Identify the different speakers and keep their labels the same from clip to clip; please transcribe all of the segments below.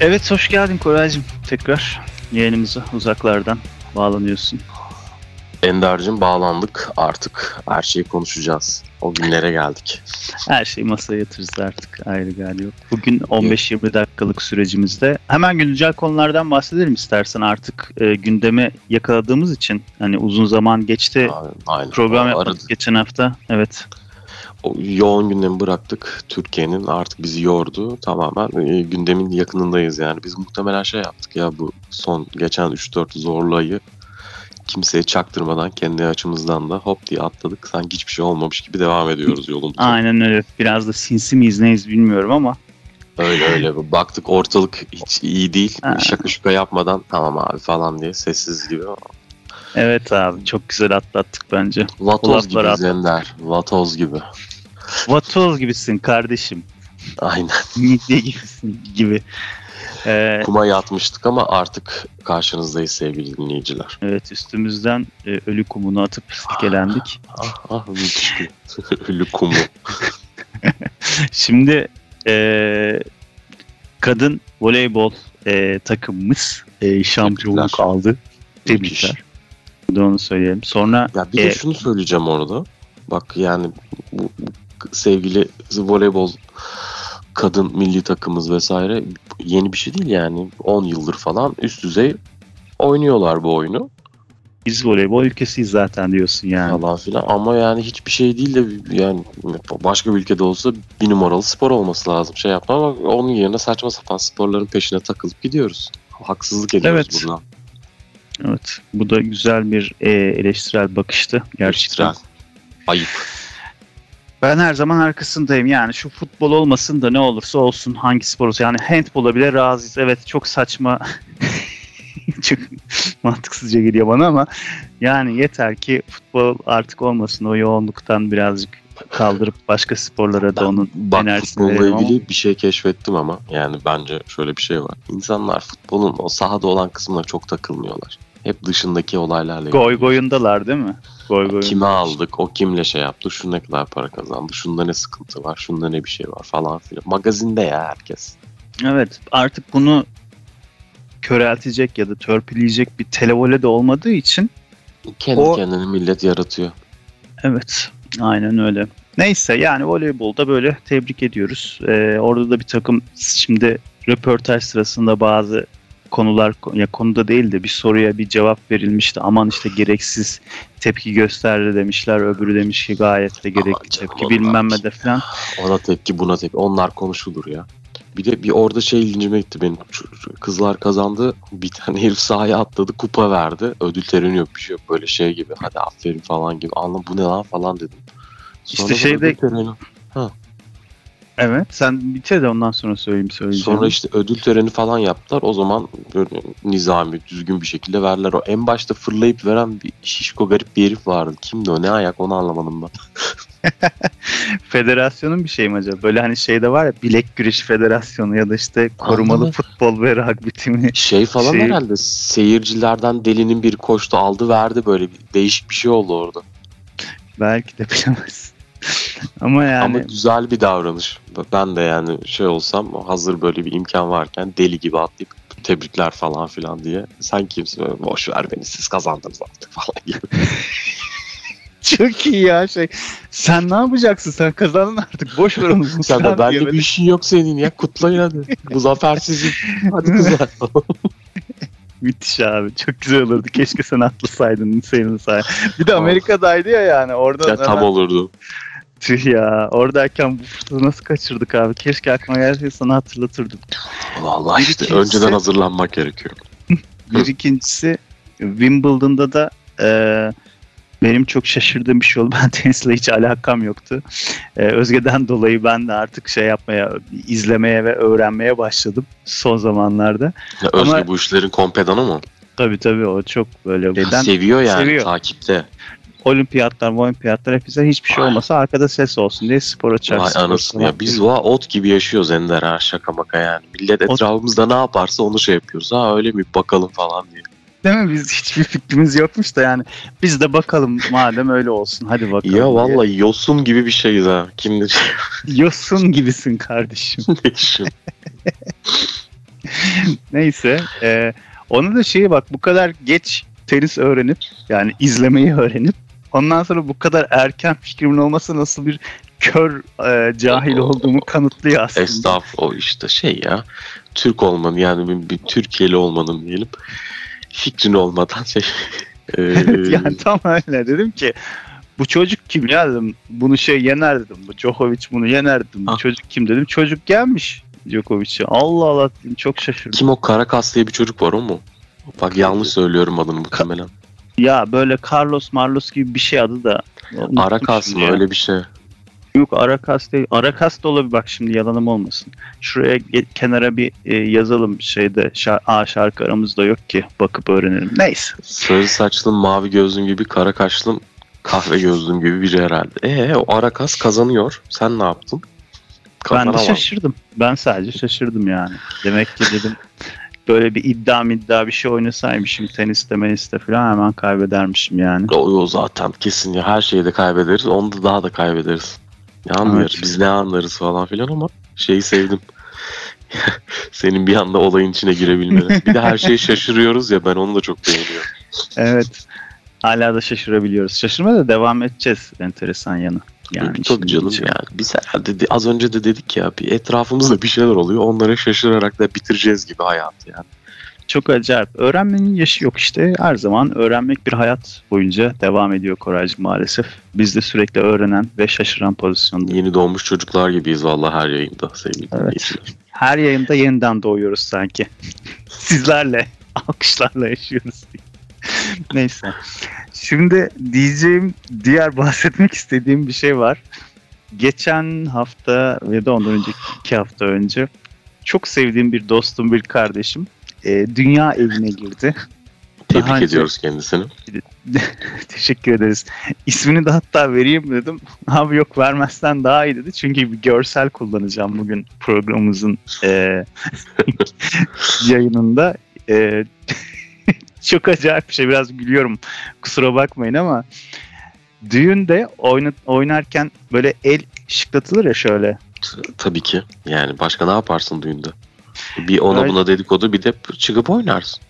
Speaker 1: Evet hoş geldin Koraycığım. Tekrar yayınımıza uzaklardan bağlanıyorsun.
Speaker 2: Ender'cim bağlandık artık her şeyi konuşacağız. O günlere geldik.
Speaker 1: Her şeyi masaya yatırırız artık ayrı gali yok. Bugün 15-20 dakikalık sürecimizde hemen güncel konulardan bahsedelim istersen artık e, gündeme yakaladığımız için hani uzun zaman geçti
Speaker 2: Aynen.
Speaker 1: program yapmadık
Speaker 2: aradı-
Speaker 1: geçen hafta evet
Speaker 2: O yoğun gündemi bıraktık. Türkiye'nin artık bizi yordu. Tamamen e, gündemin yakınındayız yani. Biz muhtemelen şey yaptık ya bu son geçen 3-4 zorlu ayı kimseye çaktırmadan kendi açımızdan da hop diye atladık. Sanki hiçbir şey olmamış gibi devam ediyoruz yolumuza.
Speaker 1: aynen öyle biraz da sinsi miyiz neyiz bilmiyorum ama
Speaker 2: Öyle öyle. Baktık ortalık hiç iyi değil.
Speaker 1: Ha.
Speaker 2: Şaka şuka yapmadan tamam abi falan diye sessiz gibi.
Speaker 1: Evet abi çok güzel atlattık bence.
Speaker 2: Vatoz gibi Zender. Vatoz gibi.
Speaker 1: Vatoz gibisin kardeşim.
Speaker 2: Aynen.
Speaker 1: Midye gibisin gibi. Ee,
Speaker 2: Kuma yatmıştık ama artık karşınızdayız sevgili dinleyiciler.
Speaker 1: evet üstümüzden e, ölü kumunu atıp silkelendik.
Speaker 2: Ah ah müthiş bir ölü kumu.
Speaker 1: Şimdi e, kadın voleybol e, takımımız e, şampiyonluk
Speaker 2: Tebrikler.
Speaker 1: aldı. Tebrikler. Onu söyleyelim. Sonra
Speaker 2: Ya bir de
Speaker 1: E,
Speaker 2: şunu söyleyeceğim orada. Bak yani bu, bu sevgili voleybol kadın milli takımımız vesaire yeni bir şey değil yani. 10 yıldır falan üst düzey oynuyorlar bu oyunu
Speaker 1: biz voleybol ülkesiyiz zaten diyorsun yani.
Speaker 2: falan filan ama yani hiçbir şey değil de yani başka bir ülkede olsa bir numaralı spor olması lazım şey yapma ama onun yerine saçma sapan sporların peşine takılıp gidiyoruz. Haksızlık ediyoruz
Speaker 1: Evet.
Speaker 2: burada.
Speaker 1: Evet. Bu da güzel bir e, eleştirel bakıştı gerçekten.
Speaker 2: Eleştirel. Ayıp.
Speaker 1: Ben her zaman arkasındayım. Yani şu futbol olmasın da ne olursa olsun hangi spor olsa. Yani handbola bile razıyız. Evet çok saçma. çok mantıksızca geliyor bana ama yani yeter ki futbol artık olmasın. O yoğunluktan birazcık kaldırıp başka sporlara da
Speaker 2: Ben
Speaker 1: onun
Speaker 2: bak
Speaker 1: enerjisini
Speaker 2: futbolla
Speaker 1: verelim ama-
Speaker 2: ilgili bir şey keşfettim ama yani bence şöyle bir şey var. İnsanlar futbolun o sahada olan kısmına çok takılmıyorlar. Hep dışındaki olaylarla
Speaker 1: goy
Speaker 2: ilgileniyor.
Speaker 1: goyundalar değil mi? Goy goyun.
Speaker 2: Kime aldık, o kimle şey yaptı, şu ne kadar para kazandı, şunda ne sıkıntı var, şunda ne bir şey var falan filan. Magazinde ya herkes.
Speaker 1: Evet artık bunu köreltecek ya da törpüleyecek bir televole de olmadığı için
Speaker 2: Kendi
Speaker 1: O-
Speaker 2: kendine millet yaratıyor.
Speaker 1: Evet, aynen öyle. Neyse yani voleybolda böyle tebrik ediyoruz. Ee, orada da bir takım şimdi röportaj sırasında bazı konular ya konuda değil de bir soruya bir cevap verilmişti. Aman işte gereksiz tepki gösterdi demişler. Öbürü demiş ki gayet de gerekli
Speaker 2: canım,
Speaker 1: tepki bilmem ne de falan.
Speaker 2: Ona tepki buna tepki. Onlar konuşulur ya. Bir de bir orada şey ilgincime gitti benim. Kızlar kazandı. Bir tane herif sahaya atladı. Kupa verdi. Ödül töreni yok bir şey yok. Böyle şey gibi. Hadi aferin falan gibi. Anlam bu ne lan falan dedim.
Speaker 1: İşte
Speaker 2: da
Speaker 1: şeyde-
Speaker 2: töreni-
Speaker 1: Evet sen bitir de ondan sonra söyleyeyim söyleyeceğim.
Speaker 2: Sonra işte ödül töreni falan yaptılar. O zaman böyle nizami, düzgün bir şekilde verdiler. O en başta fırlayıp veren bir şişko garip bir herif vardı. Kimdi o? Ne ayak onu anlamadım ben.
Speaker 1: Federasyonun bir şey mi acaba? Böyle hani şeyde var ya bilek güreşi federasyonu ya da işte korumalı
Speaker 2: Anladım.
Speaker 1: futbol ve rugby timi.
Speaker 2: Şey falan
Speaker 1: Şey-
Speaker 2: herhalde seyircilerden delinin bir koştu aldı verdi böyle bir değişik bir şey oldu orada.
Speaker 1: Belki de bilemez. Ama yani
Speaker 2: Ama güzel bir davranış. Ben de yani şey olsam hazır böyle bir imkan varken deli gibi atlayıp tebrikler falan filan diye. Sen kimsin? Boş ver beni siz kazandınız artık falan gibi.
Speaker 1: çok iyi ya şey. Sen ne yapacaksın? Sen kazandın artık. Boş ver onu.
Speaker 2: Sen de benle bir işin yok senin ya. Kutlayın hadi. Bu zafer sizin. Hadi kızlar.
Speaker 1: Müthiş abi. Çok güzel olurdu. Keşke sen atlasaydın. Senin say. Bir de. Amerika'daydı ya yani. Orada
Speaker 2: ya tam olurdu.
Speaker 1: Tüh ya. Oradayken bu fırsatı nasıl kaçırdık abi? Keşke aklıma gelse sana hatırlatırdım.
Speaker 2: Vallahi işte
Speaker 1: ikincisi-
Speaker 2: önceden hazırlanmak gerekiyor.
Speaker 1: Bir ikincisi Wimbledon'da da e, benim çok şaşırdığım bir şey oldu. Ben tenisle hiç alakam yoktu. E, Özge'den dolayı ben de artık şey yapmaya, izlemeye ve öğrenmeye başladım son zamanlarda.
Speaker 2: Ya
Speaker 1: Ama-
Speaker 2: Özge bu işlerin kompedanı mı?
Speaker 1: Tabii tabii o çok böyle şeyden
Speaker 2: seviyor yani
Speaker 1: seviyor.
Speaker 2: takipte.
Speaker 1: Olimpiyatlar, olimpiyatlar hep bize hiçbir şey olmasa arkada ses olsun diye spor açar.
Speaker 2: Vay anasını ya biz va ot gibi yaşıyoruz Ender ha şaka maka yani. Millet
Speaker 1: Ot-
Speaker 2: etrafımızda ne yaparsa onu şey yapıyoruz. Ha öyle mi bakalım falan diye.
Speaker 1: Değil mi? Biz hiçbir fikrimiz yokmuş da yani biz de bakalım madem öyle olsun hadi bakalım.
Speaker 2: Ya vallahi yosun gibi bir şeyiz ha. Kim ne
Speaker 1: Yosun gibisin kardeşim. Neyse. E, onun da şeyi bak bu kadar geç tenis öğrenip yani izlemeyi öğrenip ondan sonra bu kadar erken fikrimin olması nasıl bir kör e, cahil olduğumu kanıtlıyor aslında.
Speaker 2: Estağfurullah o işte şey ya Türk olmanın yani bir, bir Türkiye'li olmanın diyelim fikrin olmadan şey e,
Speaker 1: yani tam öyle dedim ki bu çocuk kim ya dedim. Bunu şey yener dedim. Bu Djokovic bunu yener dedim. Bu
Speaker 2: Ah.
Speaker 1: çocuk kim dedim. Çocuk gelmiş Djokovic'e. Allah Allah dedim. Çok şaşırdım.
Speaker 2: kim o Karakas diye bir çocuk var o mu? Bak yanlış söylüyorum adını muhtemelen.
Speaker 1: Ya böyle Carlos Marlos gibi bir şey adı da.
Speaker 2: Arakas mı öyle bir şey.
Speaker 1: Yok Arakas değil. Arakas da olabilir bak şimdi yalanım olmasın. Şuraya kenara bir e, yazalım şeyde. Şar Aa, şarkı aramızda yok ki. Bakıp öğrenelim. Neyse.
Speaker 2: Sarı saçlım, mavi gözlüm gibi, kara kaşlım, kahve gözlüm gibi biri herhalde. Ee o Arakas kazanıyor. Sen ne yaptın?
Speaker 1: Ben de
Speaker 2: Kazanamam.
Speaker 1: şaşırdım. Ben sadece şaşırdım yani. Demek ki dedim böyle bir iddia iddia bir şey oynasaymışım teniste meniste falan hemen kaybedermişim yani.
Speaker 2: O, o zaten kesin ya her şeyi de kaybederiz. Onu da daha da kaybederiz. Ne anlıyoruz?
Speaker 1: Evet.
Speaker 2: Biz ne anlarız falan filan ama şeyi sevdim. Senin bir anda olayın içine girebilmeni. Bir de her şeye şaşırıyoruz ya ben onu da çok beğeniyorum.
Speaker 1: Evet. Hala da şaşırabiliyoruz. Şaşırmaya da devam edeceğiz enteresan yanı. Yani
Speaker 2: çok
Speaker 1: işin
Speaker 2: canım
Speaker 1: ilginci.
Speaker 2: yani. Biz herhalde de- az önce de dedik ya bir etrafımızda bir şeyler oluyor. Onlara şaşırarak da bitireceğiz gibi hayatı yani.
Speaker 1: Çok acayip. Öğrenmenin yaşı yok işte. Her zaman öğrenmek bir hayat boyunca devam ediyor Koraycığım maalesef. Biz de sürekli öğrenen ve şaşıran pozisyonda.
Speaker 2: Yeni doğmuş çocuklar gibiyiz vallahi her yayında sevgili
Speaker 1: Evet. Her yayında yeniden doğuyoruz sanki. Sizlerle, alkışlarla yaşıyoruz. Neyse. Şimdi diyeceğim, diğer bahsetmek istediğim bir şey var. Geçen hafta ya da ondan önceki iki hafta önce çok sevdiğim bir dostum, bir kardeşim e, dünya evine girdi.
Speaker 2: Tebrik
Speaker 1: Daha önce-
Speaker 2: ediyoruz kendisini.
Speaker 1: Teşekkür ederiz. İsmini de hatta vereyim dedim. Abi yok vermezsen daha iyi dedi. Çünkü bir görsel kullanacağım bugün programımızın e, yayınında. E, çok acayip bir şey. Biraz gülüyorum. Kusura bakmayın ama düğünde oyna, oynarken böyle el şıklatılır ya şöyle.
Speaker 2: Tabii ki. Yani başka ne yaparsın düğünde? Bir ona buna dedikodu bir de çıkıp oynarsın.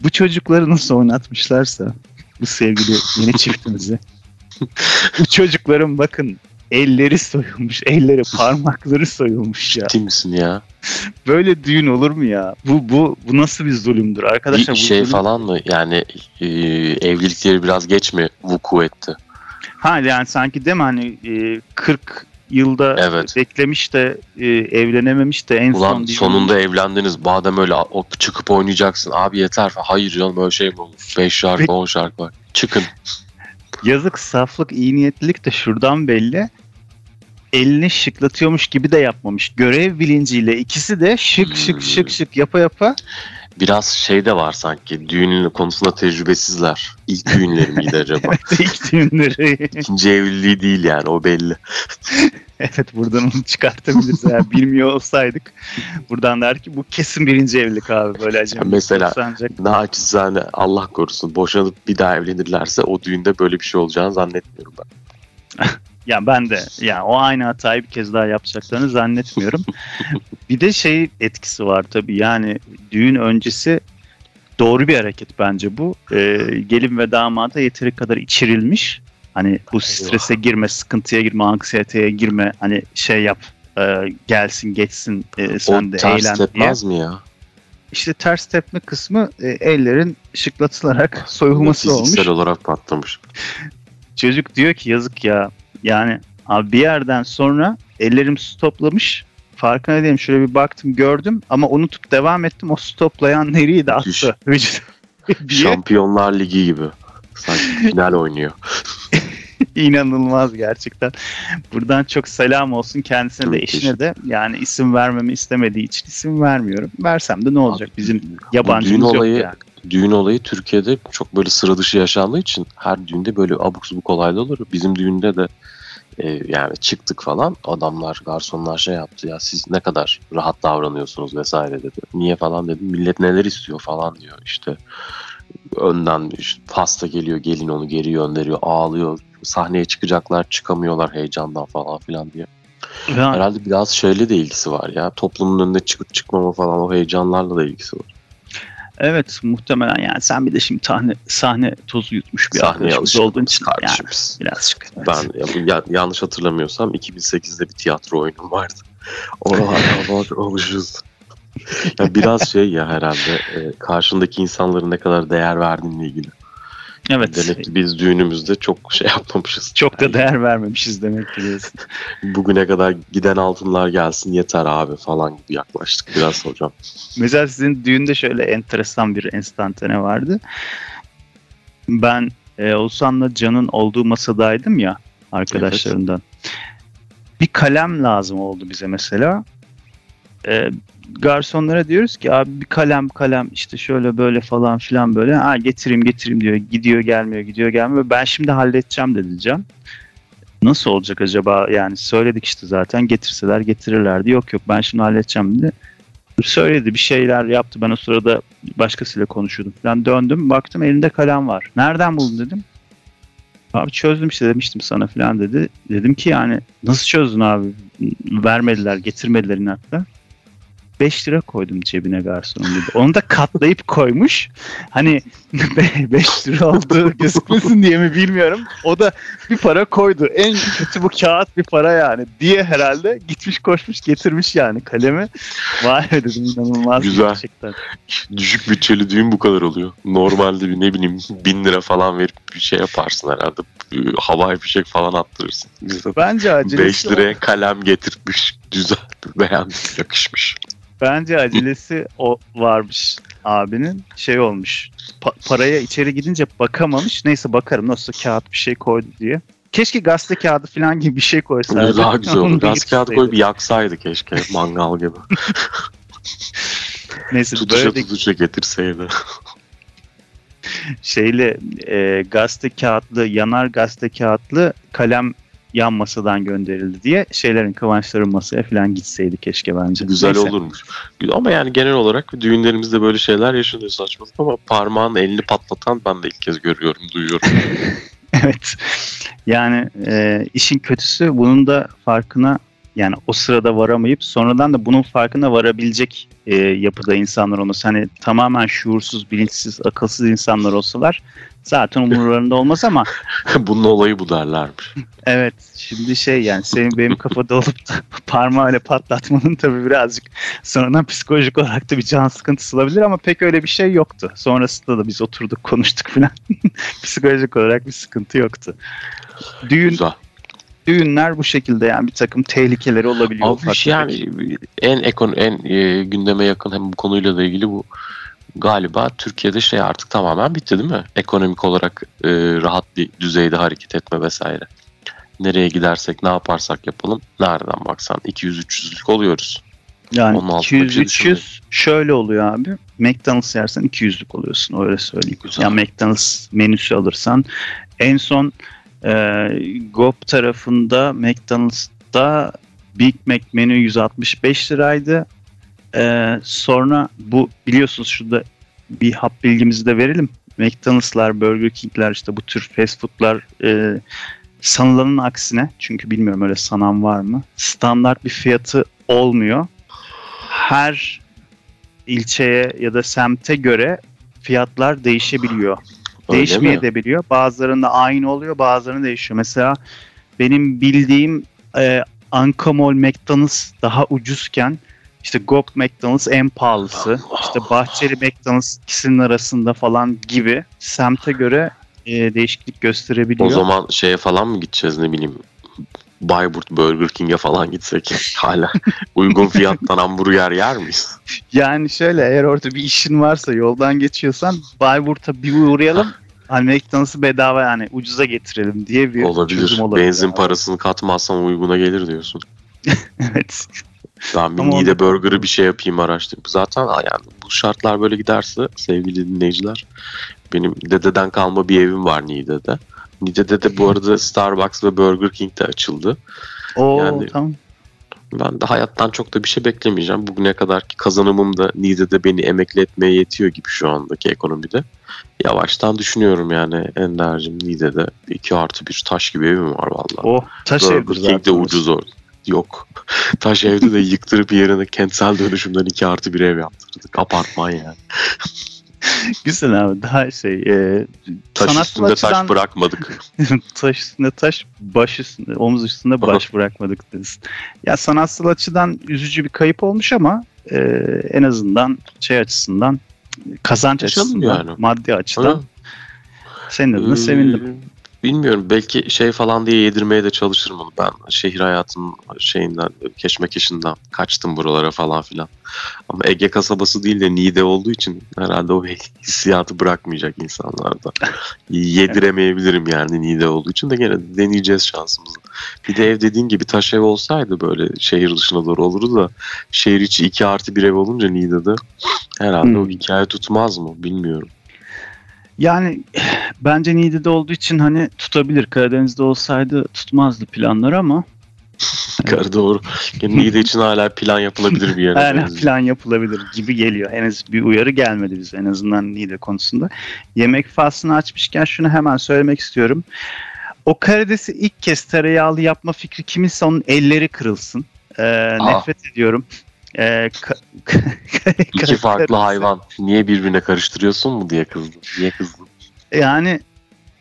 Speaker 1: Bu çocukları nasıl oynatmışlarsa bu sevgili yeni çiftimizi. bu çocukların bakın elleri soyulmuş, elleri parmakları soyulmuş ya.
Speaker 2: Ciddi misin ya?
Speaker 1: Böyle düğün olur mu ya? Bu bu bu nasıl bir zulümdür arkadaşlar?
Speaker 2: bir
Speaker 1: bu
Speaker 2: şey
Speaker 1: zulüm-
Speaker 2: falan mı? Yani e, evlilikleri biraz geç mi vuku etti?
Speaker 1: Ha yani sanki değil mi hani e, 40 yılda
Speaker 2: Evet.
Speaker 1: beklemiş de e, evlenememiş de en
Speaker 2: Ulan
Speaker 1: son
Speaker 2: sonunda evlendiniz. Madem öyle o, çıkıp oynayacaksın. Abi yeter. Hayır canım öyle şey mi olur? 5 şarkı
Speaker 1: Peki.
Speaker 2: 10 şarkı var. Çıkın.
Speaker 1: Yazık, saflık, iyi niyetlilik de şuradan belli. Elini şıklatıyormuş gibi de yapmamış. Görev bilinciyle ikisi de şık şık
Speaker 2: Hmm.
Speaker 1: şık şık yapa yapa
Speaker 2: Biraz şey de var sanki. Düğünün konusunda tecrübesizler. İlk düğünleri miydi acaba?
Speaker 1: ilk düğünleri.
Speaker 2: İkinci evliliği değil yani o belli.
Speaker 1: evet buradan onu çıkartabiliriz. Eğer bilmiyor olsaydık buradan der ki bu kesin birinci evlilik abi böyle acaba.
Speaker 2: Mesela-
Speaker 1: Ancak
Speaker 2: Naçizane Allah korusun boşanıp bir daha evlenirlerse o düğünde böyle bir şey olacağını zannetmiyorum ben.
Speaker 1: ya ben de yani o aynı hatayı bir kez daha yapacaklarını zannetmiyorum. bir de şey etkisi var tabii yani düğün öncesi doğru bir hareket bence bu. Ee, gelin ve damada yeteri kadar içirilmiş. Hani bu strese girme, sıkıntıya girme, anksiyeteye girme. Hani şey yap, e, gelsin geçsin e, sen
Speaker 2: o
Speaker 1: de
Speaker 2: ters
Speaker 1: eğlen diye.
Speaker 2: tepmez mi ya?
Speaker 1: İşte ters tepme kısmı e, ellerin şıklatılarak soyulması olmuş.
Speaker 2: Fiziksel olarak patlamış.
Speaker 1: Çocuk diyor ki yazık ya. Yani abi bir yerden sonra ellerim stoplamış. Farkına değilim. Şöyle bir baktım gördüm ama unutup devam ettim. O stoplayan nereye de attı.
Speaker 2: Şampiyonlar Ligi gibi. Sanki final oynuyor.
Speaker 1: İnanılmaz gerçekten. Buradan çok selam olsun kendisine de eşine de. Yani isim vermemi istemediği için isim vermiyorum. Versem de ne olacak? Bizim yabancımız
Speaker 2: düğün
Speaker 1: yok
Speaker 2: olayı-
Speaker 1: yani.
Speaker 2: Düğün olayı Türkiye'de çok böyle sıra dışı yaşandığı için her düğünde böyle abuk subuk olaylar olur. Bizim düğünde de e, yani çıktık falan adamlar garsonlar şey yaptı ya siz ne kadar rahat davranıyorsunuz vesaire dedi. Niye falan dedim millet neler istiyor falan diyor işte önden işte pasta geliyor gelin onu geri gönderiyor ağlıyor sahneye çıkacaklar çıkamıyorlar heyecandan falan filan diye.
Speaker 1: Ya,
Speaker 2: Herhalde biraz şeyle de ilgisi var ya. Toplumun önüne çıkıp çıkmama falan o heyecanlarla da ilgisi var.
Speaker 1: Evet muhtemelen yani sen bir de şimdi sahne, sahne tozu yutmuş bir
Speaker 2: Sahneye
Speaker 1: arkadaşımız olduğun için yani
Speaker 2: kardeşimiz.
Speaker 1: birazcık. evet.
Speaker 2: Ben ya, yanlış hatırlamıyorsam 2008'de bir tiyatro oyunum vardı. Oralardan bak alışırız. ya biraz şey ya herhalde e, karşındaki insanların ne kadar değer verdiğinle ilgili.
Speaker 1: Evet.
Speaker 2: Demek ki biz düğünümüzde çok şey yapmamışız.
Speaker 1: Çok da değer vermemişiz demek ki.
Speaker 2: Bugüne kadar giden altınlar gelsin yeter abi falan gibi yaklaştık biraz hocam.
Speaker 1: Mesela sizin düğünde şöyle enteresan bir enstantane vardı. Ben e, Oğuzhan'la Can'ın olduğu masadaydım ya arkadaşlarından. Bir kalem lazım oldu bize mesela. E, garsonlara diyoruz ki abi bir kalem kalem işte şöyle böyle falan filan böyle. Ha getireyim getireyim diyor. Gidiyor gelmiyor gidiyor gelmiyor. Ben şimdi halledeceğim dedi Can. Nasıl olacak acaba yani söyledik işte zaten getirseler getirirlerdi. Yok yok ben şimdi halledeceğim dedi söyledi bir şeyler yaptı. Ben o sırada başkasıyla konuşuyordum falan. Döndüm baktım elinde kalem var. Nereden buldun dedim. Abi çözdüm işte demiştim sana falan dedi. Dedim ki yani nasıl çözdün abi? Vermediler getirmediler inatla. 5 lira koydum cebine garsonun dedi. Onu da katlayıp koymuş. Hani 5 lira olduğu gözükmesin diye mi bilmiyorum. O da bir para koydu. En kötü bu kağıt bir para yani diye herhalde gitmiş koşmuş getirmiş yani kalemi. Vay be dedim inanılmaz
Speaker 2: Güzel.
Speaker 1: gerçekten.
Speaker 2: Düşük bütçeli düğün bu kadar oluyor. Normalde bir ne bileyim bin lira falan verip bir şey yaparsın herhalde. Havai fişek falan attırırsın. Bizde
Speaker 1: Bence
Speaker 2: 5
Speaker 1: acelesi,
Speaker 2: liraya kalem getirmiş. Güzel. Beğendim. Yakışmış.
Speaker 1: Bence acelesi o varmış abinin. Şey olmuş. pa- paraya içeri gidince bakamamış. Neyse bakarım nasıl kağıt bir şey koydu diye. Keşke gazete kağıdı falan gibi bir şey koysaydı.
Speaker 2: Daha güzel olur.
Speaker 1: da
Speaker 2: Gaz kağıdı
Speaker 1: getirseydi.
Speaker 2: koyup yaksaydı keşke. Mangal gibi.
Speaker 1: Neyse
Speaker 2: tutuşa
Speaker 1: böyle
Speaker 2: tutuşa getirseydi.
Speaker 1: şeyle e, gazete kağıtlı yanar gazete kağıtlı kalem yan masadan gönderildi diye şeylerin kıvançların masaya falan gitseydi keşke bence.
Speaker 2: Güzel
Speaker 1: Neyse.
Speaker 2: olurmuş. Ama yani genel olarak düğünlerimizde böyle şeyler yaşanıyor saçmalık ama parmağın elini patlatan ben de ilk kez görüyorum, duyuyorum.
Speaker 1: evet. Yani e, işin kötüsü bunun da farkına yani o sırada varamayıp sonradan da bunun farkına varabilecek e, yapıda insanlar onu hani tamamen şuursuz, bilinçsiz, akılsız insanlar olsalar zaten umurlarında olmaz ama
Speaker 2: Bunun olayı bu derlermiş.
Speaker 1: Evet şimdi şey yani senin benim kafada olup da parmağıyla patlatmanın tabii birazcık sonradan psikolojik olarak da bir can sıkıntısı olabilir ama pek öyle bir şey yoktu. Sonrasında da biz oturduk konuştuk falan. psikolojik olarak bir sıkıntı yoktu. Düğün,
Speaker 2: Güzel.
Speaker 1: Düğünler bu şekilde yani bir takım tehlikeleri olabiliyor.
Speaker 2: Abi
Speaker 1: ufak
Speaker 2: yani en ekon en e, gündeme yakın hem bu konuyla da ilgili bu galiba Türkiye'de şey artık tamamen bitti değil mi? Ekonomik olarak e, rahat bir düzeyde hareket etme vesaire. Nereye gidersek ne yaparsak yapalım nereden baksan 200-300'lük oluyoruz.
Speaker 1: Yani
Speaker 2: onun altında bir şey
Speaker 1: 200-300 şöyle oluyor abi. McDonald's yersen 200'lük oluyorsun öyle söyleyeyim.
Speaker 2: Güzel.
Speaker 1: Ya McDonald's menüsü alırsan en son e, GoP tarafında McDonald's'ta Big Mac menü 165 liraydı. E, sonra bu biliyorsunuz şurada bir hap bilgimizi de verelim. McDonald'slar, Burger King'ler işte bu tür fast food'lar e, sanılanın aksine çünkü bilmiyorum öyle sanan var mı? Standart bir fiyatı olmuyor her ilçeye ya da semte göre fiyatlar değişebiliyor.
Speaker 2: Öyle
Speaker 1: Değişmeye
Speaker 2: mi?
Speaker 1: de biliyor. Bazılarında aynı oluyor, bazılarında değişiyor. Mesela benim bildiğim e, Ankamol McDonald's daha ucuzken işte Gop McDonald's en pahalısı. İşte Bahçeli McDonald's ikisinin arasında falan gibi semte göre e, değişiklik gösterebiliyor.
Speaker 2: O zaman şeye falan mı gideceğiz ne bileyim Bayburt Burger King'e falan gitsek hala uygun fiyattan hamburger yer miyiz?
Speaker 1: Yani şöyle eğer orada bir işin varsa yoldan geçiyorsan Bayburt'a bir uğrayalım. Hani McDonald's'ı bedava yani ucuza getirelim diye bir
Speaker 2: olabilir.
Speaker 1: çözüm olabilir.
Speaker 2: Benzin parasını katmazsan uyguna gelir diyorsun.
Speaker 1: evet.
Speaker 2: Ben bir
Speaker 1: Ama onu-
Speaker 2: Burger'ı bir şey yapayım araştırayım. Zaten yani bu şartlar böyle giderse sevgili dinleyiciler benim dededen kalma bir evim var Niğde'de. Niğde'de de bu arada Starbucks ve Burger King de açıldı.
Speaker 1: Oo
Speaker 2: Yani-
Speaker 1: tamam.
Speaker 2: Ben de hayattan çok da bir şey beklemeyeceğim. Bugüne kadarki kazanımım da Niğde'de beni emekli etmeye yetiyor gibi şu andaki ekonomide. Yavaştan düşünüyorum yani Ender'cim Niğde'de 2 artı bir taş gibi evim var valla.
Speaker 1: Oh taş evdir
Speaker 2: Burger
Speaker 1: zaten.
Speaker 2: King de ucuz orada. Yok. Taş evde de yıktırıp yerine kentsel dönüşümden iki artı bir ev yaptırdık. Apartman yani.
Speaker 1: Güzel abi daha şey e,
Speaker 2: Taş üstünde
Speaker 1: açıdan
Speaker 2: taş bırakmadık.
Speaker 1: taş üstünde taş baş üstünde omuz üstünde baş bırakmadık diyorsun. Ya sanatsal açıdan üzücü bir kayıp olmuş ama e, en azından şey açısından kazanç
Speaker 2: Yaşandı
Speaker 1: açısından
Speaker 2: yani.
Speaker 1: maddi açıdan
Speaker 2: Ha?
Speaker 1: senin adına
Speaker 2: Ee,
Speaker 1: sevindim.
Speaker 2: Bilmiyorum belki şey falan diye yedirmeye de çalışırım onu. Ben şehir hayatının şeyinden, keşmekeşinden kaçtım buralara falan filan. Ama Ege kasabası değil de Niğde olduğu için herhalde o hissiyatı bırakmayacak insanlarda. Yediremeyebilirim yani Niğde olduğu için de gene deneyeceğiz şansımızı. Bir de ev dediğin gibi taş ev olsaydı böyle şehir dışına doğru olurdu da şehir içi 2 artı bir ev olunca Niğde'de herhalde o
Speaker 1: Hmm.
Speaker 2: hikaye tutmaz mı bilmiyorum.
Speaker 1: Yani bence Niğde'de olduğu için hani tutabilir. Karadeniz'de olsaydı tutmazdı planları ama
Speaker 2: Yukarı doğru. Yani Niğde için hala plan yapılabilir bir yere.
Speaker 1: hala plan yapılabilir gibi geliyor. Henüz bir uyarı gelmedi bize en azından Niğde konusunda. Yemek faslını açmışken şunu hemen söylemek istiyorum. O karidesi ilk kez tereyağlı yapma fikri kiminse onun elleri kırılsın. Ee, nefret ediyorum. Ee, ka-
Speaker 2: İki farklı hayvan. Niye birbirine karıştırıyorsun mu diye kızdım. Niye kızdın?
Speaker 1: Yani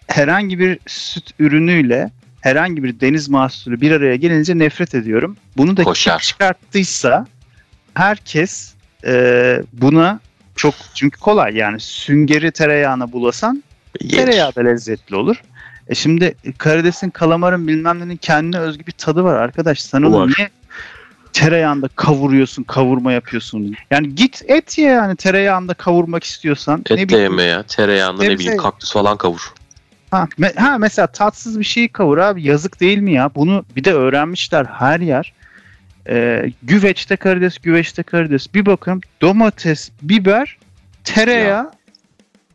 Speaker 1: herhangi bir süt ürünüyle herhangi bir deniz mahsulü bir araya gelince nefret ediyorum. Bunu da
Speaker 2: Koşar.
Speaker 1: kim çıkarttıysa herkes e, buna çok çünkü kolay yani süngeri tereyağına bulasan
Speaker 2: Yenir.
Speaker 1: tereyağı da lezzetli olur. E şimdi karidesin, kalamarın bilmem nenin kendine özgü bir tadı var arkadaş. Sen onu niye tereyağında kavuruyorsun, kavurma yapıyorsun? Yani git et ye yani tereyağında kavurmak istiyorsan.
Speaker 2: Et
Speaker 1: ne
Speaker 2: de
Speaker 1: bileyim,
Speaker 2: yeme ya. Tereyağında ne bileyim kaktüs falan kavur.
Speaker 1: Ha, me- ha mesela tatsız bir şeyi kavur abi yazık değil mi ya? Bunu bir de öğrenmişler her yer. Ee, güveçte karides, güveçte karides. Bir bakın domates, biber, tereyağı,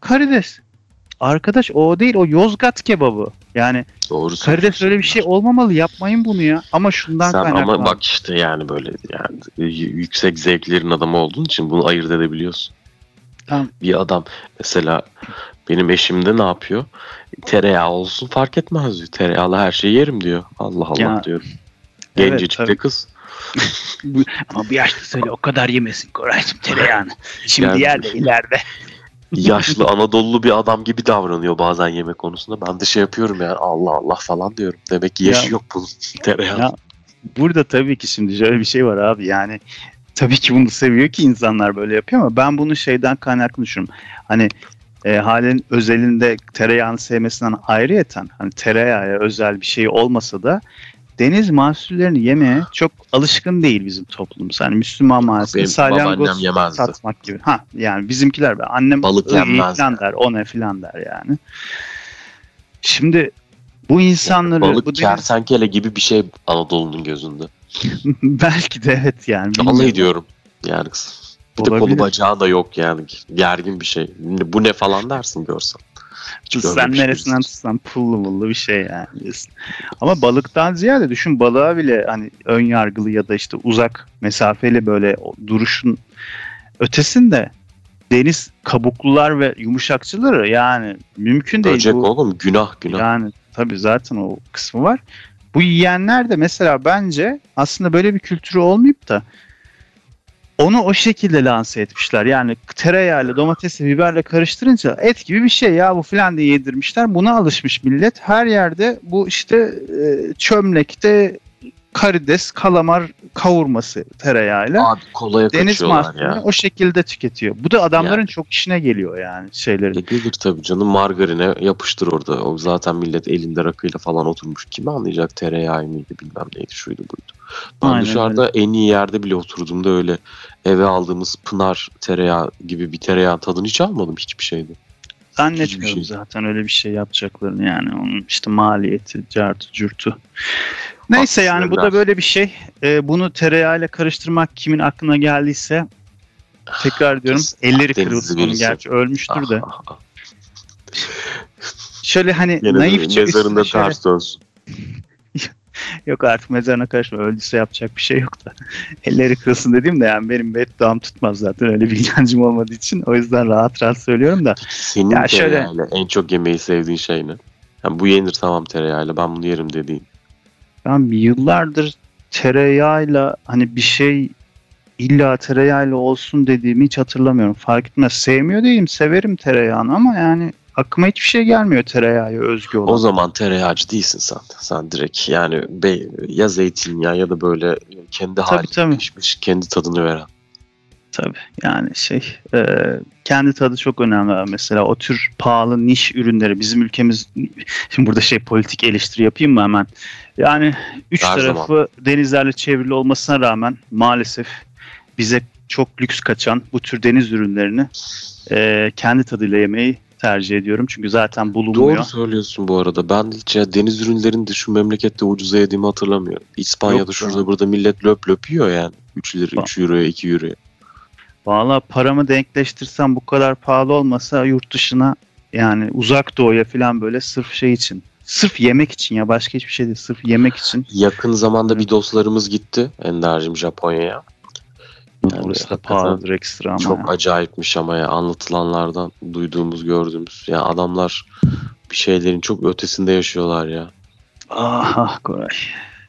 Speaker 1: karides. Arkadaş o değil o Yozgat kebabı. Yani
Speaker 2: Doğru
Speaker 1: karides öyle bir şey olmamalı yapmayın bunu ya. Ama şundan
Speaker 2: Sen
Speaker 1: kaynaklı.
Speaker 2: ama bak işte yani böyle yani yüksek zevklerin adamı olduğun için bunu ayırt edebiliyorsun.
Speaker 1: Tamam.
Speaker 2: Bir adam mesela benim eşim de ne yapıyor? Tereyağı olsun fark etmez diyor. Tereyağlı her şeyi yerim diyor. Allah Allah
Speaker 1: Ya,
Speaker 2: diyorum.
Speaker 1: evet,
Speaker 2: Gencecik
Speaker 1: tabii.
Speaker 2: de kız.
Speaker 1: Ama bir yaşlı söyle o kadar yemesin Koraycığım tereyağını. Şimdi
Speaker 2: Yani-
Speaker 1: yer de ileride.
Speaker 2: Yaşlı Anadolu bir adam gibi davranıyor bazen yemek konusunda. Ben de şey yapıyorum yani Allah Allah falan diyorum. Demek ki yaşı
Speaker 1: Ya-
Speaker 2: yok bunun tereyağı.
Speaker 1: Ya, Burada tabii ki şimdi şöyle bir şey var abi yani tabii ki bunu seviyor ki insanlar böyle yapıyor ama ben bunu şeyden kaynaklı düşünüyorum. Hani e, halin özelinde tereyağını sevmesinden ayrıyeten hani tereyağı özel bir şey olmasa da deniz mahsullerini yemeye çok alışkın değil bizim toplumumuz. Hani Müslüman
Speaker 2: Benim
Speaker 1: salyangoz satmak gibi. Ha yani bizimkiler be annem
Speaker 2: Balık yenmez yani.
Speaker 1: der o ne filan der yani. Şimdi bu insanları
Speaker 2: Balık
Speaker 1: bu deniz-
Speaker 2: kertenkele gibi bir şey Anadolu'nun gözünde.
Speaker 1: belki de evet yani.
Speaker 2: Vallahi diyorum. Yani bir de kolu bacağı da yok yani. Gergin bir şey. Bu ne falan dersin görsen. Görmemiş
Speaker 1: neresinden tutsan pullu mullu bir şey yani diyorsun. Ama balıktan ziyade düşün balığa bile hani ön yargılı ya da işte uzak mesafeli böyle duruşun ötesinde deniz kabuklular ve yumuşakçıları yani mümkün değil.
Speaker 2: Böcek
Speaker 1: bu,
Speaker 2: oğlum günah günah.
Speaker 1: Yani tabii zaten o kısmı var. Bu yiyenler de mesela bence aslında böyle bir kültürü olmayıp da onu o şekilde lanse etmişler. Yani tereyağıyla domatesle biberle karıştırınca et gibi bir şey ya bu filan diye yedirmişler. Buna alışmış millet. Her yerde bu işte e, çömlekte karides, kalamar kavurması tereyağıyla.
Speaker 2: Abi kolaya
Speaker 1: Deniz
Speaker 2: kaçıyorlar
Speaker 1: mahsulünü
Speaker 2: ya.
Speaker 1: o şekilde tüketiyor. Bu da adamların
Speaker 2: Yani.
Speaker 1: çok işine geliyor yani şeylerin.
Speaker 2: E gelir tabii canım margarine yapıştır orada. O zaten millet elinde rakıyla falan oturmuş. Kim anlayacak tereyağı mıydı bilmem neydi şuydu buydu. Ben
Speaker 1: Aynen
Speaker 2: dışarıda en iyi yerde bile oturduğumda öyle eve aldığımız pınar tereyağı gibi bir tereyağı tadını hiç almadım hiçbir şeyde.
Speaker 1: Zannetmiyorum
Speaker 2: Hiçbir şey.
Speaker 1: zaten öyle bir şey yapacaklarını yani onun işte maliyeti, cartı, curtu. Neyse yani bu da böyle bir şey. Ee, bunu tereyağıyla karıştırmak kimin aklına geldiyse tekrar diyorum elleri kırılsın gerçi ölmüştür de.
Speaker 2: Ah, ah, ah.
Speaker 1: Şöyle hani
Speaker 2: Gene
Speaker 1: naifçe
Speaker 2: mezarında
Speaker 1: şöyle-
Speaker 2: ters dönsün.
Speaker 1: yok artık mezarına karışma öldüyse yapacak bir şey yok da. Elleri kırılsın dediğim de yani benim bedduam tutmaz zaten öyle bir inancım olmadığı için o yüzden rahat rahat söylüyorum da.
Speaker 2: Senin
Speaker 1: Ya şöyle-
Speaker 2: en çok yemeği sevdiğin şey ne? Yani bu yenir tamam tereyağıyla ben bunu yerim dediğin.
Speaker 1: Ben yıllardır tereyağıyla hani bir şey illa tereyağıyla olsun dediğimi hiç hatırlamıyorum. Fark etmez. Sevmiyor değilim. Severim tereyağını ama yani aklıma hiçbir şey gelmiyor tereyağı özgü olan.
Speaker 2: O zaman tereyağcı değilsin sen. Sen direkt yani be, ya zeytinyağı ya da böyle kendi
Speaker 1: tabii.
Speaker 2: pişmiş, kendi tadını veren.
Speaker 1: Tabii yani şey e, kendi tadı çok önemli mesela o tür pahalı niş ürünleri bizim ülkemiz şimdi burada şey politik eleştiri yapayım mı hemen yani üç
Speaker 2: Her
Speaker 1: tarafı denizlerle çevrili olmasına rağmen maalesef bize çok lüks kaçan bu tür deniz ürünlerini e, kendi tadıyla yemeyi tercih ediyorum çünkü zaten bulunmuyor.
Speaker 2: Doğru söylüyorsun bu arada. Ben hiç ya deniz ürünlerini de şu memlekette ucuza yediğimi hatırlamıyorum. İspanya'da
Speaker 1: Yok
Speaker 2: şurada burada millet löp löp yiyor yani. 3 lira,
Speaker 1: Bak.
Speaker 2: 3 euroya, 2 euroya.
Speaker 1: Valla paramı denkleştirsem bu kadar pahalı olmasa yurt dışına yani uzak doğuya falan böyle sırf şey için. Sırf yemek için ya başka hiçbir şey değil. Sırf yemek için.
Speaker 2: Yakın zamanda bir dostlarımız gitti Ender'cim Japonya'ya. Yani
Speaker 1: Burası da pahalıdır ekstra ama.
Speaker 2: Çok
Speaker 1: ya.
Speaker 2: acayipmiş ama ya anlatılanlardan duyduğumuz gördüğümüz. Ya adamlar bir şeylerin çok ötesinde yaşıyorlar ya.
Speaker 1: Ah ah Koray.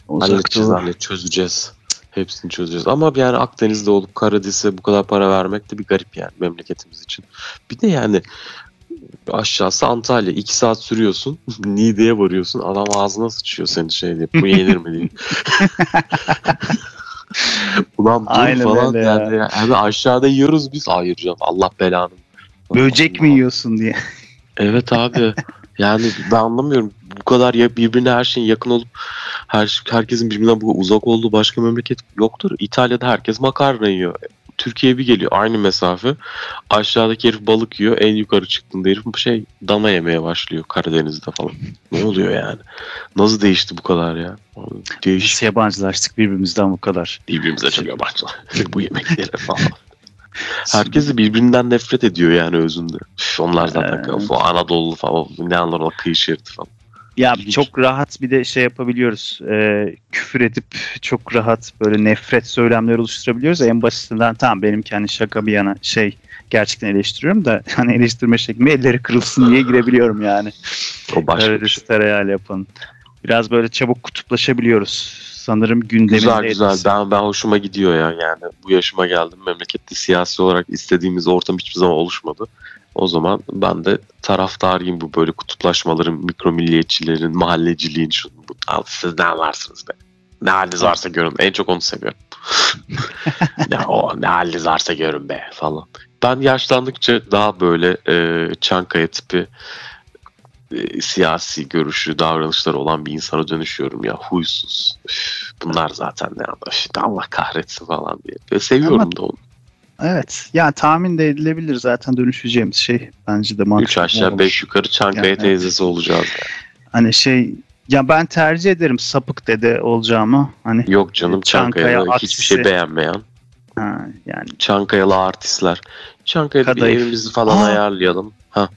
Speaker 2: Halledeceğiz halledeceğiz çözeceğiz. Hepsini çözeceğiz. Ama yani Akdeniz'de olup Karadeniz'e bu kadar para vermek de bir garip yani memleketimiz için. Bir de yani aşağısı Antalya. iki saat sürüyorsun. Niğde'ye varıyorsun. Adam ağzına sıçıyor seni şey diye. Bu yenir mi diye. Ulan dur
Speaker 1: Aynen
Speaker 2: falan
Speaker 1: öyle ya.
Speaker 2: yani. ya. Aşağıda yiyoruz biz. Hayır canım Allah belanı.
Speaker 1: Böcek mi yiyorsun diye.
Speaker 2: Evet abi. Yani ben anlamıyorum. Bu kadar ya birbirine her şeyin yakın olup her herkesin birbirinden bu uzak olduğu başka memleket yoktur. İtalya'da herkes makarna yiyor. Türkiye bir geliyor aynı mesafe. Aşağıdaki herif balık yiyor. En yukarı çıktığında herif şey dana yemeye başlıyor Karadeniz'de falan. Ne oluyor yani? Nasıl değişti bu kadar ya? Değişik.
Speaker 1: Biz yabancılaştık birbirimizden bu kadar.
Speaker 2: Birbirimize çok yabancılar. bu yemekleri falan. Herkes de birbirinden nefret ediyor yani özünde. Üf, onlar zaten o Anadolu falan ne anlar o kıyı şeridi falan.
Speaker 1: Ya
Speaker 2: İlginç.
Speaker 1: çok rahat bir de şey yapabiliyoruz. Ee, küfür edip çok rahat böyle nefret söylemleri oluşturabiliyoruz. En basitinden tamam benim kendi şaka bir yana şey gerçekten eleştiriyorum da hani eleştirme şeklime elleri kırılsın diye girebiliyorum yani.
Speaker 2: O başka
Speaker 1: Karadeniz
Speaker 2: şey.
Speaker 1: tereyağıyla yapan. Biraz böyle çabuk kutuplaşabiliyoruz. Sanırım gündemin
Speaker 2: Güzel güzel.
Speaker 1: etkisi.
Speaker 2: Ben ben hoşuma gidiyor ya. Yani bu yaşıma geldim. Memlekette siyasi olarak istediğimiz ortam hiçbir zaman oluşmadı. O zaman ben de taraftarıyım bu böyle kutuplaşmaların, mikro milliyetçilerin, mahalleciliğin şunu bu. Al siz ne varsınız be. Ne haliniz varsa görün. En çok onu seviyorum. ne, o, ne haliniz varsa görün be falan. Ben yaşlandıkça daha böyle e, Çankaya tipi e, siyasi görüşü, davranışları olan bir insana dönüşüyorum ya. Huysuz. Üf, bunlar zaten ne işte Allah kahretsin falan diye. Ve seviyorum
Speaker 1: Ama-
Speaker 2: da onu.
Speaker 1: Evet. Ya tahmin de edilebilir zaten dönüşeceğimiz şey. Bence de mantıklı.
Speaker 2: Üç aşağı
Speaker 1: olmuş.
Speaker 2: beş yukarı Çankaya
Speaker 1: Yani,
Speaker 2: teyzesi olacağız.
Speaker 1: Hani şey ya ben tercih ederim sapık dede olacağımı. Hani
Speaker 2: Yok canım
Speaker 1: Çankaya
Speaker 2: Çankaya'da hiçbir
Speaker 1: aksisi.
Speaker 2: şey beğenmeyen.
Speaker 1: ha, yani
Speaker 2: Çankayalı artistler. Çankaya'da bir
Speaker 1: Kadayıf.
Speaker 2: evimizi falan
Speaker 1: Aa!
Speaker 2: ayarlayalım. Ha.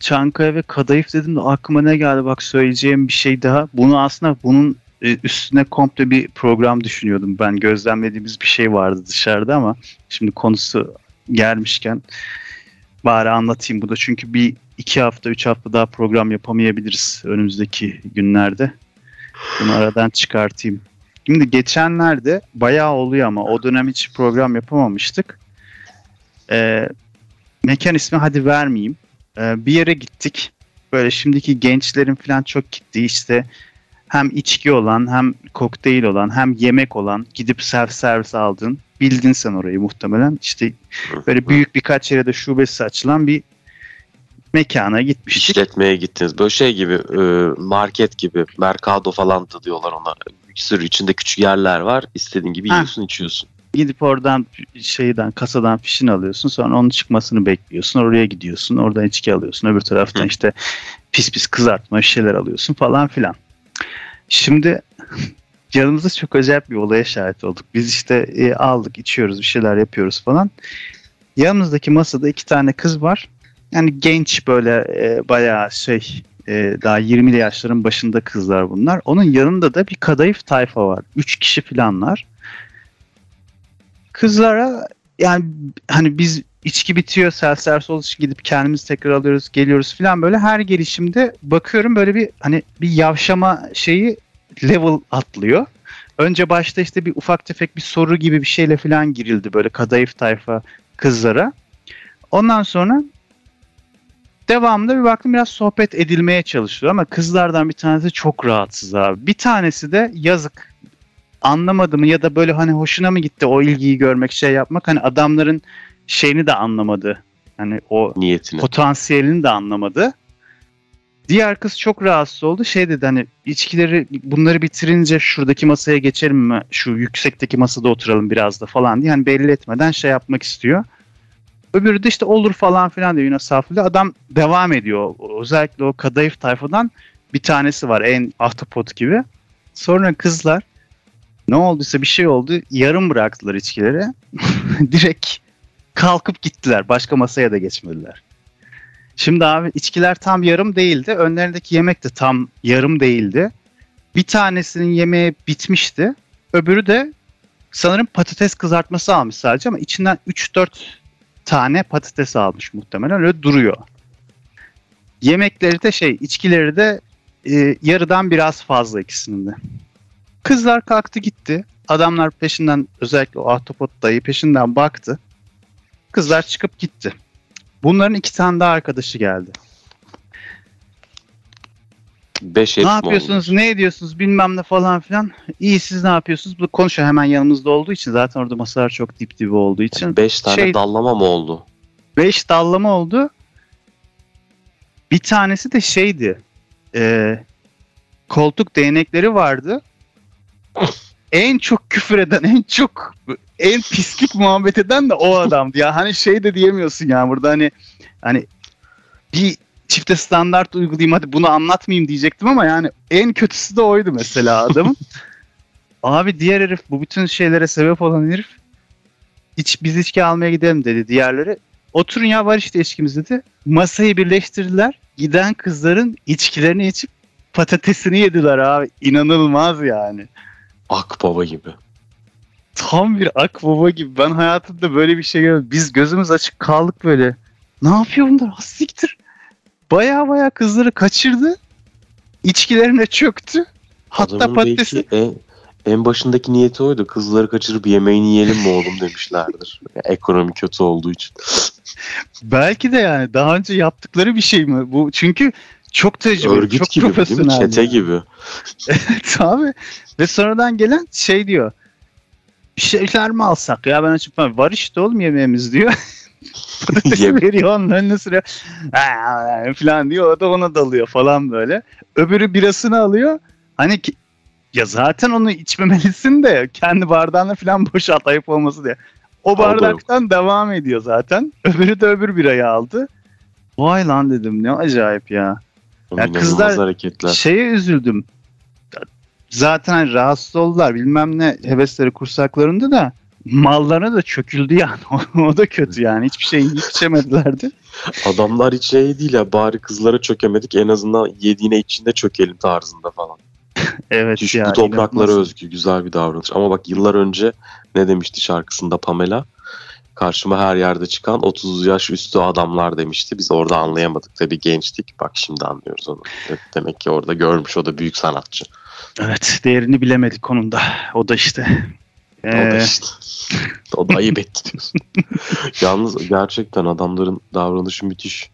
Speaker 1: Çankaya ve Kadayıf dedim de aklıma ne geldi bak söyleyeceğim bir şey daha. Bunu aslında bunun e, üstüne komple bir program düşünüyordum ben. Gözlemlediğimiz bir şey vardı dışarıda ama şimdi konusu gelmişken bari anlatayım bu da. Çünkü bir iki hafta, üç hafta daha program yapamayabiliriz önümüzdeki günlerde. Bunu aradan çıkartayım. Şimdi geçenlerde bayağı oluyor ama o dönem hiç program yapamamıştık. Ee, mekan ismi hadi vermeyeyim. Ee, bir yere gittik. Böyle şimdiki gençlerin falan çok gittiği işte hem içki olan hem kokteyl olan hem yemek olan gidip self servis aldın. Bildin sen orayı muhtemelen. İşte böyle büyük birkaç yere de şubesi açılan bir mekana gitmiştik.
Speaker 2: İşletmeye gittiniz. Böyle şey gibi e, market gibi Mercado falan da diyorlar ona. Bir sürü içinde küçük yerler var. İstediğin gibi
Speaker 1: Ha.
Speaker 2: yiyorsun içiyorsun.
Speaker 1: Gidip oradan şeyden kasadan fişini alıyorsun. Sonra onun çıkmasını bekliyorsun. Oraya gidiyorsun. Oradan içki alıyorsun. Öbür taraftan
Speaker 2: Hı.
Speaker 1: işte pis pis kızartma şeyler alıyorsun falan filan. Şimdi yanımızda çok acayip bir olaya şahit olduk. Biz işte e, aldık, içiyoruz, bir şeyler yapıyoruz falan. Yanımızdaki masada iki tane kız var. Yani genç böyle e, bayağı şey e, daha 20'li yaşların başında kızlar bunlar. Onun yanında da bir kadayıf tayfa var. Üç kişi falanlar. Kızlara yani hani biz içki bitiyor self servis olduğu için gidip kendimiz tekrar alıyoruz geliyoruz falan böyle her gelişimde bakıyorum böyle bir hani bir yavşama şeyi level atlıyor. önce başta işte bir ufak tefek bir soru gibi bir şeyle falan girildi böyle kadayıf tayfa kızlara. Ondan sonra devamında bir baktım biraz sohbet edilmeye çalışıyor ama kızlardan bir tanesi çok rahatsız abi. Bir tanesi de yazık anlamadı mı ya da böyle hani hoşuna mı gitti o ilgiyi görmek şey yapmak hani adamların şeyini de anlamadı. Hani o
Speaker 2: Niyetini.
Speaker 1: potansiyelini de anlamadı. Diğer kız çok rahatsız oldu. Şey dedi hani içkileri bunları bitirince şuradaki masaya geçelim mi? Şu yüksekteki masada oturalım biraz da falan diye hani belli etmeden şey yapmak istiyor. Öbürü de işte olur falan filan diyor yine saflığı. Adam devam ediyor. Özellikle o kadayıf tayfadan bir tanesi var en ahtapot gibi. Sonra kızlar ne olduysa bir şey oldu. Yarım bıraktılar içkileri. Direkt kalkıp gittiler. Başka masaya da geçmediler. Şimdi abi içkiler tam yarım değildi. Önlerindeki yemek de tam yarım değildi. Bir tanesinin yemeği bitmişti. Öbürü de sanırım patates kızartması almış sadece ama içinden 3-4 tane patates almış muhtemelen. Öyle duruyor. Yemekleri de şey, içkileri de e, yarıdan biraz fazla ikisinin de. Kızlar kalktı gitti. Adamlar peşinden özellikle o ahtapot dayı peşinden baktı. Kızlar çıkıp gitti. Bunların iki tane daha arkadaşı geldi.
Speaker 2: Beş
Speaker 1: ne yapıyorsunuz,
Speaker 2: oldu?
Speaker 1: ne ediyorsunuz bilmem ne falan filan. İyi siz ne yapıyorsunuz? Bu konuşuyor hemen yanımızda olduğu için. Zaten orada masalar çok dip dibi olduğu için.
Speaker 2: Beş tane
Speaker 1: Şey-
Speaker 2: dallama mı oldu?
Speaker 1: 5 dallama oldu. Bir tanesi de şeydi. E, koltuk değnekleri vardı. en çok küfür eden, en çok en pislik muhabbet eden de o adamdı ya. Hani şey de diyemiyorsun ya burada hani hani bir çifte standart uygulayayım hadi bunu anlatmayayım diyecektim ama yani en kötüsü de oydu mesela adamın. Abi diğer herif bu bütün şeylere sebep olan herif hiç biz içki almaya gidelim dedi diğerleri. Oturun ya var işte içkimiz dedi. Masayı birleştirdiler. Giden kızların içkilerini içip patatesini yediler abi. İnanılmaz yani.
Speaker 2: Akbaba gibi.
Speaker 1: Tam bir akbaba gibi. Ben hayatımda böyle bir şey görmedim. Biz gözümüz açık kaldık böyle. Ne yapıyor bunlar? Ha, Siktir. Baya baya kızları kaçırdı. İçkilerine çöktü. Hatta
Speaker 2: Adamın
Speaker 1: patatesi
Speaker 2: en, en başındaki niyeti oydu. Kızları kaçırıp yemeğini yiyelim mi oğlum demişlerdir. Ekonomi kötü olduğu için.
Speaker 1: belki de yani daha önce yaptıkları bir şey mi bu? Çünkü çok tecrübeli,
Speaker 2: Örgüt
Speaker 1: çok
Speaker 2: gibi
Speaker 1: profesyonel.
Speaker 2: Çete
Speaker 1: yani.
Speaker 2: gibi.
Speaker 1: Evet abi. Ve sonradan gelen şey diyor. Bir şeyler mi alsak ya ben açıp var işte oğlum yemeğimiz diyor. Veriyor onun önüne sürüyor. Falan diyor o da ona dalıyor falan böyle. Öbürü birasını alıyor. Hani ki, ya zaten onu içmemelisin de kendi bardağına falan boşalt ayıp olması diye. O bardaktan devam ediyor zaten. Öbürü de öbür birayı aldı. Vay lan dedim ne acayip ya. Ya kızlar
Speaker 2: hareketler.
Speaker 1: Şeye üzüldüm. Zaten hani rahatsız oldular bilmem ne hevesleri kursaklarında da mallarına da çöküldü yani. o da kötü yani. Hiçbir şey yiyip içemedilerdi.
Speaker 2: Adamlar hiç şey değil ya bari kızlara çökemedik en azından yediğine içinde çökelim tarzında falan.
Speaker 1: Evet
Speaker 2: Düş,
Speaker 1: ya.
Speaker 2: bu topraklara
Speaker 1: inanılmaz.
Speaker 2: özgü güzel bir davranış. Ama bak yıllar önce ne demişti şarkısında Pamela? Karşıma her yerde çıkan 30 yaş üstü adamlar demişti. Biz orada anlayamadık tabii gençtik. Bak şimdi anlıyoruz onu. Demek ki orada görmüş o da büyük sanatçı.
Speaker 1: Evet değerini bilemedik konumda. O da işte.
Speaker 2: O da
Speaker 1: Ee,
Speaker 2: işte. o da ayıp etti diyorsun. Yalnız gerçekten adamların davranışı müthiş.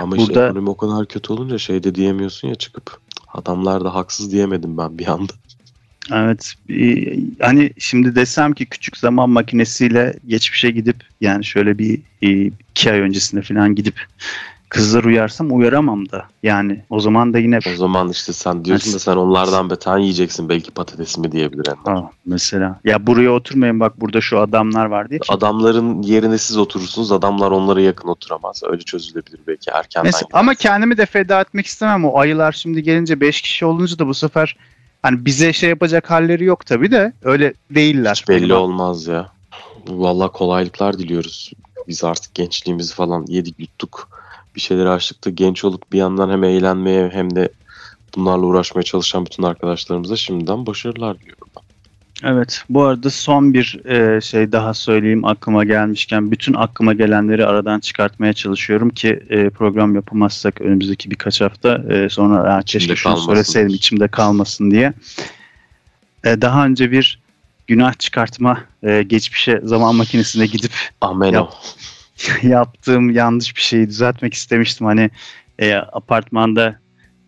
Speaker 2: Ama işte
Speaker 1: Burada-
Speaker 2: ekonomi o kadar kötü olunca şey de diyemiyorsun ya çıkıp. Adamlar da haksız diyemedim ben bir anda.
Speaker 1: Evet. Hani şimdi desem ki küçük zaman makinesiyle geçmişe gidip yani şöyle bir e, iki ay öncesine falan gidip kızlar uyarsam uyaramam da. Yani o zaman da yine
Speaker 2: O zaman işte sen diyorsun da sen onlardan beter yiyeceksin belki patatesimi diyebilir Ender.
Speaker 1: Ha, mesela ya buraya oturmayın bak burada şu adamlar var diye.
Speaker 2: Adamların yerine siz oturursunuz. Adamlar onlara yakın oturamaz. Öyle çözülebilir belki erkenden.
Speaker 1: Mesela, ama kendimi de feda etmek istemem. O ayılar şimdi gelince 5 kişi olunca da bu sefer hani bize şey yapacak halleri yok tabii de öyle değiller.
Speaker 2: Hiç belli olmaz ya. Vallahi kolaylıklar diliyoruz. Biz artık gençliğimizi falan yedik yuttuk. Bir şeyleri açtık da genç olup bir yandan hem eğlenmeye hem de bunlarla uğraşmaya çalışan bütün arkadaşlarımıza şimdiden başarılar diliyorum. ben.
Speaker 1: Evet. Bu arada son bir e, şey daha söyleyeyim aklıma gelmişken bütün aklıma gelenleri aradan çıkartmaya çalışıyorum ki e, program yapamazsak önümüzdeki birkaç hafta e, sonra "Ya keşke şunu
Speaker 2: kalmasın."
Speaker 1: söyleseydim içimde kalmasın diye. e, daha önce bir günah çıkartma e, geçmişe zaman makinesine gidip
Speaker 2: Amen
Speaker 1: Yap. yaptığım yanlış bir şeyi düzeltmek istemiştim. Hani e, apartmanda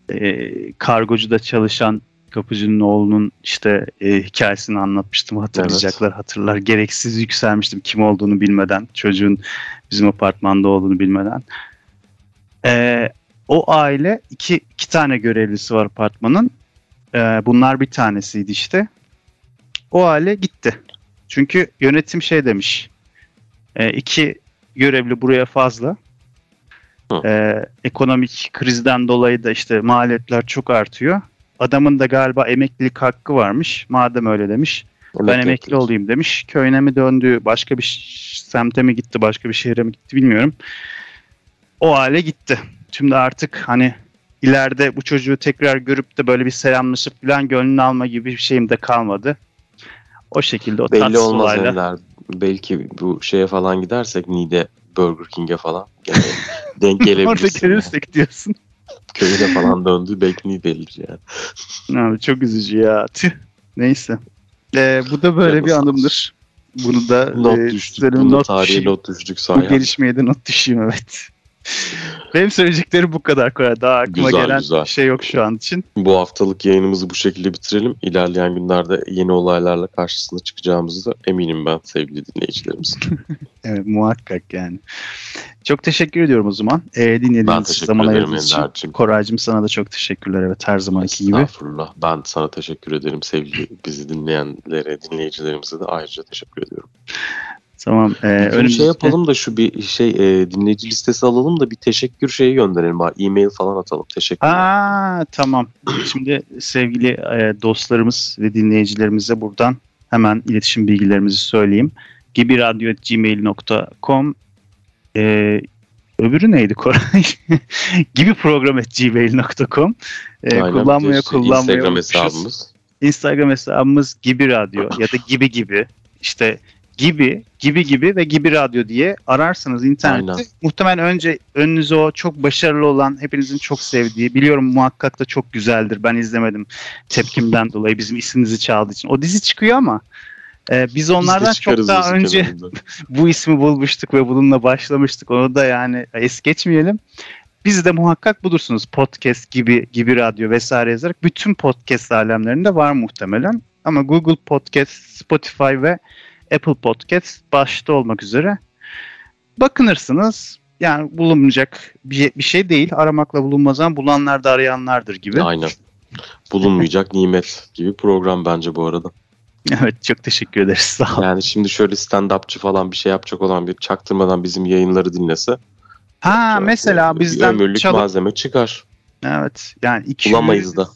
Speaker 1: e, kargocuda çalışan kapıcının oğlunun işte e, hikayesini anlatmıştım. Hatırlayacaklar hatırlar. Gereksiz yükselmiştim kim olduğunu bilmeden. Çocuğun bizim apartmanda olduğunu bilmeden. E, o aile iki, iki tane görevlisi var apartmanın. E, bunlar bir tanesiydi işte. O aile gitti. Çünkü yönetim şey demiş. E, iki görevli buraya fazla.
Speaker 2: Hı.
Speaker 1: E, ekonomik krizden dolayı da işte maliyetler çok artıyor. Adamın da galiba emeklilik hakkı varmış. Madem öyle demiş. Ben emekli olayım demiş. Köyüne mi döndü, başka bir semte mi gitti, başka bir şehre mi gitti bilmiyorum. O hale gitti. Şimdi artık hani ileride bu çocuğu tekrar görüp de böyle bir selamlaşıp falan gönlünü alma gibi bir şeyim de kalmadı. O şekilde o
Speaker 2: Belli
Speaker 1: tatsız
Speaker 2: olmaz
Speaker 1: olayla.
Speaker 2: Ender. Belki bu şeye falan gidersek Niğde Burger King'e falan gene denk
Speaker 1: Orada
Speaker 2: gelebilirsin.
Speaker 1: görürsek diyorsun.
Speaker 2: Köyüne falan döndü. Belki Niğde'lidir yani.
Speaker 1: Abi çok üzücü ya. Tüh. Neyse. Ee, bu da böyle
Speaker 2: Canı
Speaker 1: bir anımdır. Bunu da
Speaker 2: Not
Speaker 1: e,
Speaker 2: düştük. Bunda
Speaker 1: not
Speaker 2: tarihe
Speaker 1: düşeyim.
Speaker 2: not düştük
Speaker 1: Bu
Speaker 2: sayende.
Speaker 1: gelişmeye de not düşeyim evet. Benim söyleyeceklerim bu kadar Koray. Daha aklıma
Speaker 2: Güzel,
Speaker 1: gelen
Speaker 2: güzel.
Speaker 1: şey yok şu an için.
Speaker 2: Bu haftalık yayınımızı bu şekilde bitirelim. İlerleyen günlerde yeni olaylarla karşısına çıkacağımızı da eminim ben sevgili dinleyicilerimiz.
Speaker 1: Evet muhakkak yani. Çok teşekkür ediyorum o zaman.
Speaker 2: Ben
Speaker 1: dinlediğiniz
Speaker 2: teşekkür
Speaker 1: zaman ayırdığınız için.
Speaker 2: Ender'cim.
Speaker 1: Koraycığım sana da çok teşekkürler evet her zamanki gibi.
Speaker 2: Estağfurullah. Ben sana teşekkür ederim. Sevgili bizi dinleyenlere, dinleyicilerimize de ayrıca teşekkür ediyorum.
Speaker 1: Tamam. Ee,
Speaker 2: Bir
Speaker 1: önümüzdeki-
Speaker 2: şey yapalım da şu bir şey e, dinleyici listesi alalım da bir teşekkür şeyi gönderelim. bari. E-mail falan atalım. Teşekkürler.
Speaker 1: Aa tamam. Şimdi sevgili e, dostlarımız ve dinleyicilerimize buradan hemen iletişim bilgilerimizi söyleyeyim. gibiradyo.gmail.com e, Öbürü neydi Koray? gibi program.gmail.com e,
Speaker 2: Aynen.
Speaker 1: kullanmaya
Speaker 2: de
Speaker 1: kullanmaya
Speaker 2: Instagram hesabımız.
Speaker 1: Instagram hesabımız gibi radyo ya da gibi gibi işte gibi gibi gibi ve gibi radyo diye ararsanız internette
Speaker 2: Aynen.
Speaker 1: muhtemelen önce önünüze o çok başarılı olan hepinizin çok sevdiği biliyorum muhakkak da çok güzeldir ben izlemedim tepkimden dolayı bizim ismimizi çaldığı için o dizi çıkıyor ama e, biz
Speaker 2: Biz
Speaker 1: onlardan çok
Speaker 2: çıkarız
Speaker 1: daha önce bu ismi bulmuştuk ve bununla başlamıştık. Onu da yani es geçmeyelim. Bizi de muhakkak bulursunuz. Podcast gibi gibi radyo vesaire yazarak. Bütün podcast alemlerinde var muhtemelen. Ama Google Podcast, Spotify ve Apple Podcast başta olmak üzere bakınırsınız. Yani bulunmayacak bir, bir şey değil. Aramakla bulunmaz ama bulanlar da arayanlardır gibi.
Speaker 2: Aynen. Bulunmayacak nimet gibi program bence bu arada.
Speaker 1: Evet çok teşekkür ederiz. Sağ olun.
Speaker 2: Yani şimdi şöyle stand-upçı falan bir şey yapacak olan bir çaktırmadan bizim yayınları dinlese.
Speaker 1: Ha
Speaker 2: çok
Speaker 1: mesela
Speaker 2: bir
Speaker 1: bizden
Speaker 2: ömürlük
Speaker 1: çalıp
Speaker 2: malzeme çıkar.
Speaker 1: evet yani 200
Speaker 2: Bulamayız da.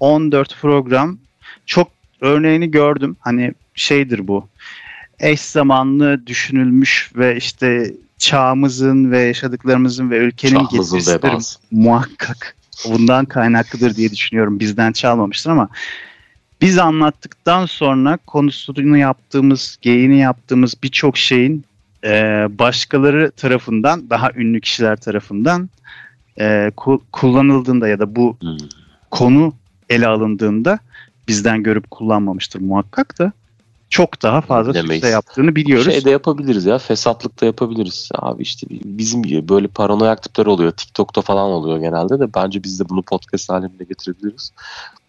Speaker 1: 14 program çok örneğini gördüm. Hani şeydir bu. Eş zamanlı düşünülmüş ve işte çağımızın ve yaşadıklarımızın ve ülkenin getirisidir muhakkak. Bundan kaynaklıdır diye düşünüyorum. Bizden çalmamıştır ama biz anlattıktan sonra konusunu yaptığımız, geyini yaptığımız birçok şeyin e, başkaları tarafından, daha ünlü kişiler tarafından e, ku- kullanıldığında ya da bu
Speaker 2: Hmm.
Speaker 1: konu ele alındığında bizden görüp kullanmamıştır muhakkak da çok daha fazla
Speaker 2: Bilemeyiz.
Speaker 1: sükse yaptığını biliyoruz.
Speaker 2: Şey de yapabiliriz ya. Fesatlık da yapabiliriz. Abi işte bizim gibi böyle paranoyak tipler oluyor. TikTok'ta falan oluyor genelde de. Bence biz de bunu podcast haline getirebiliriz.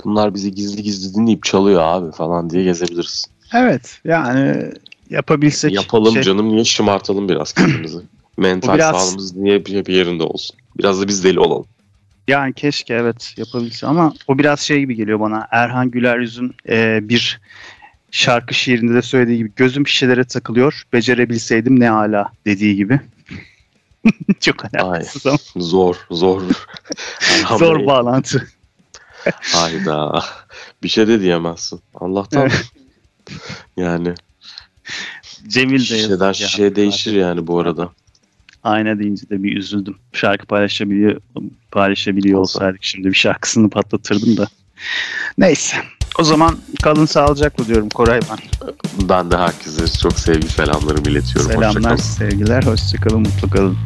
Speaker 2: Bunlar bizi gizli gizli dinleyip çalıyor abi falan diye gezebiliriz.
Speaker 1: Evet yani yapabilsek
Speaker 2: Yapalım
Speaker 1: şey-
Speaker 2: canım niye şımartalım biraz kendimizi. Mental
Speaker 1: biraz-
Speaker 2: sağlığımız niye bir, bir yerinde olsun. Biraz da biz deli olalım.
Speaker 1: Yani keşke evet yapabilse ama o biraz şey gibi geliyor bana. Erhan Güler Yüz'ün e, bir şarkı şiirinde de söylediği gibi gözüm şişelere takılıyor. Becerebilseydim ne ala dediği gibi. Çok alakasız ama
Speaker 2: Zor, zor.
Speaker 1: Zor bağlantı.
Speaker 2: Hayda. Bir şey de diyemezsin. Allah'tan. yani
Speaker 1: Cemil de
Speaker 2: şişeden şişeye
Speaker 1: yani.
Speaker 2: değişir yani bu arada.
Speaker 1: Ayna deyince de bir üzüldüm. Şarkı paylaşabiliyor, paylaşabiliyor
Speaker 2: Olsa.
Speaker 1: olsaydık şimdi bir şarkısını patlatırdım da. Neyse. O zaman kalın sağlıcakla diyorum Koray ben.
Speaker 2: Ben de herkese çok sevgi selamlarımı iletiyorum.
Speaker 1: Selamlar,
Speaker 2: Hoşçakalın.
Speaker 1: sevgiler, hoşçakalın, mutlu kalın.